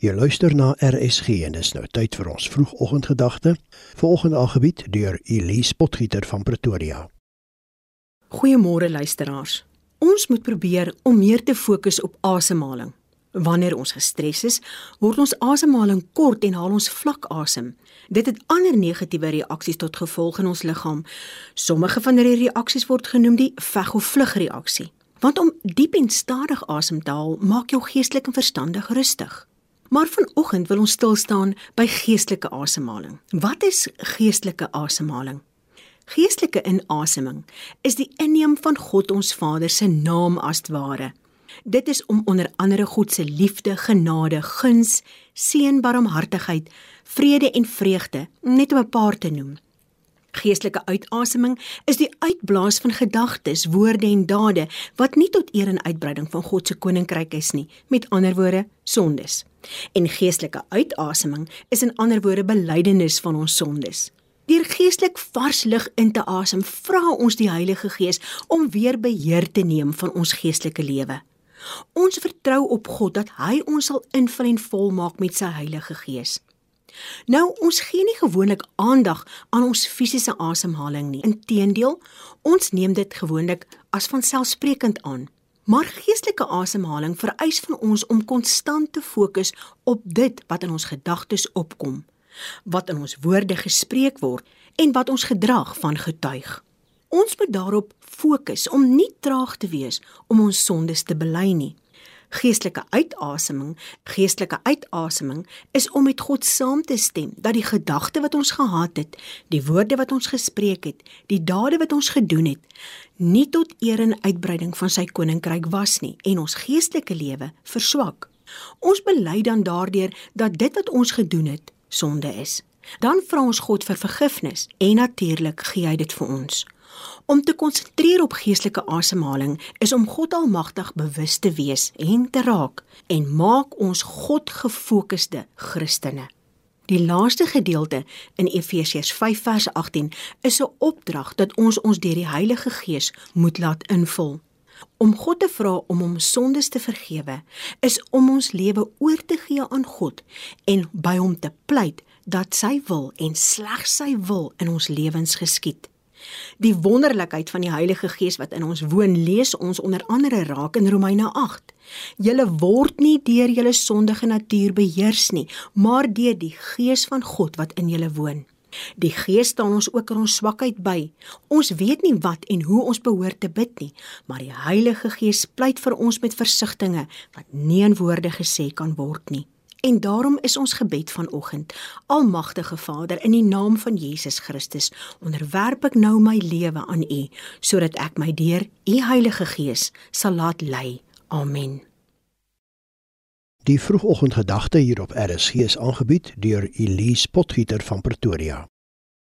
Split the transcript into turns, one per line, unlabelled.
Jy luister na RSG en dis nou tyd vir ons vroegoggendgedagte. Volgende aangebied deur Elise Potgieter van Pretoria.
Goeiemôre luisteraars. Ons moet probeer om meer te fokus op asemhaling. Wanneer ons gestres is, word ons asemhaling kort en haal ons vlak asem. Dit het ander negatiewe reaksies tot gevolg in ons liggaam. Sommige van hierdie reaksies word genoem die veg of vlug reaksie. Want om diep en stadig asem te haal, maak jou geestelik en verstandig rustig. Maar vanoggend wil ons stil staan by geestelike asemhaling. Wat is geestelike asemhaling? Geestelike inaseming is die inneem van God ons Vader se naam as ware. Dit is om onder andere God se liefde, genade, guns, seën, barmhartigheid, vrede en vreugde net om 'n paar te noem. Geestelike uitaseming is die uitblaas van gedagtes, woorde en dade wat nie tot eer en uitbreiding van God se koninkryk is nie, met ander woorde, sondes. En geestelike uitaseming is in ander woorde belydenis van ons sondes. Deur geestelik vars lug in te asem, vra ons die Heilige Gees om weer beheer te neem van ons geestelike lewe. Ons vertrou op God dat hy ons sal invul en volmaak met sy Heilige Gees. Nou ons gee nie gewoonlik aandag aan ons fisiese asemhaling nie. Inteendeel, ons neem dit gewoonlik as vanselfsprekend aan. Maar geestelike asemhaling vereis van ons om konstant te fokus op dit wat in ons gedagtes opkom, wat in ons woorde gespreek word en wat ons gedrag van getuig. Ons moet daarop fokus om nie traag te wees om ons sondes te bely nie geestelike uitaseming, geestelike uitaseming is om met God saam te stem dat die gedagte wat ons gehad het, die woorde wat ons gespreek het, die dade wat ons gedoen het, nie tot eer en uitbreiding van sy koninkryk was nie en ons geestelike lewe verswak. Ons bely dan daardeur dat dit wat ons gedoen het sonde is. Dan vra ons God vir vergifnis en natuurlik gee hy dit vir ons. Om te konsentreer op geestelike asemhaling is om God Almagtig bewus te wees en te raak en maak ons God gefokusde Christene. Die laaste gedeelte in Efesiërs 5 vers 18 is 'n opdrag dat ons ons deur die Heilige Gees moet laat invul. Om God te vra om hom sondes te vergewe, is om ons lewe oor te gee aan God en by hom te pleit dat sy wil en slegs sy wil in ons lewens geskied. Die wonderlikheid van die Heilige Gees wat in ons woon, lees ons onder andere raak in Romeine 8. Julle word nie deur julle sondige natuur beheers nie, maar deur die Gees van God wat in julle woon. Die Gees staan ons ook in ons swakheid by. Ons weet nie wat en hoe ons behoort te bid nie, maar die Heilige Gees pleit vir ons met versigtings wat nie in woorde gesê kan word nie. En daarom is ons gebed vanoggend: Almagtige Vader, in die naam van Jesus Christus, onderwerp ek nou my lewe aan U, sodat ek my deur U Heilige Gees sal laat lei. Amen.
Die vroegoggendgedagte hier op RSG is aangebied deur Elise Potgieter van Pretoria.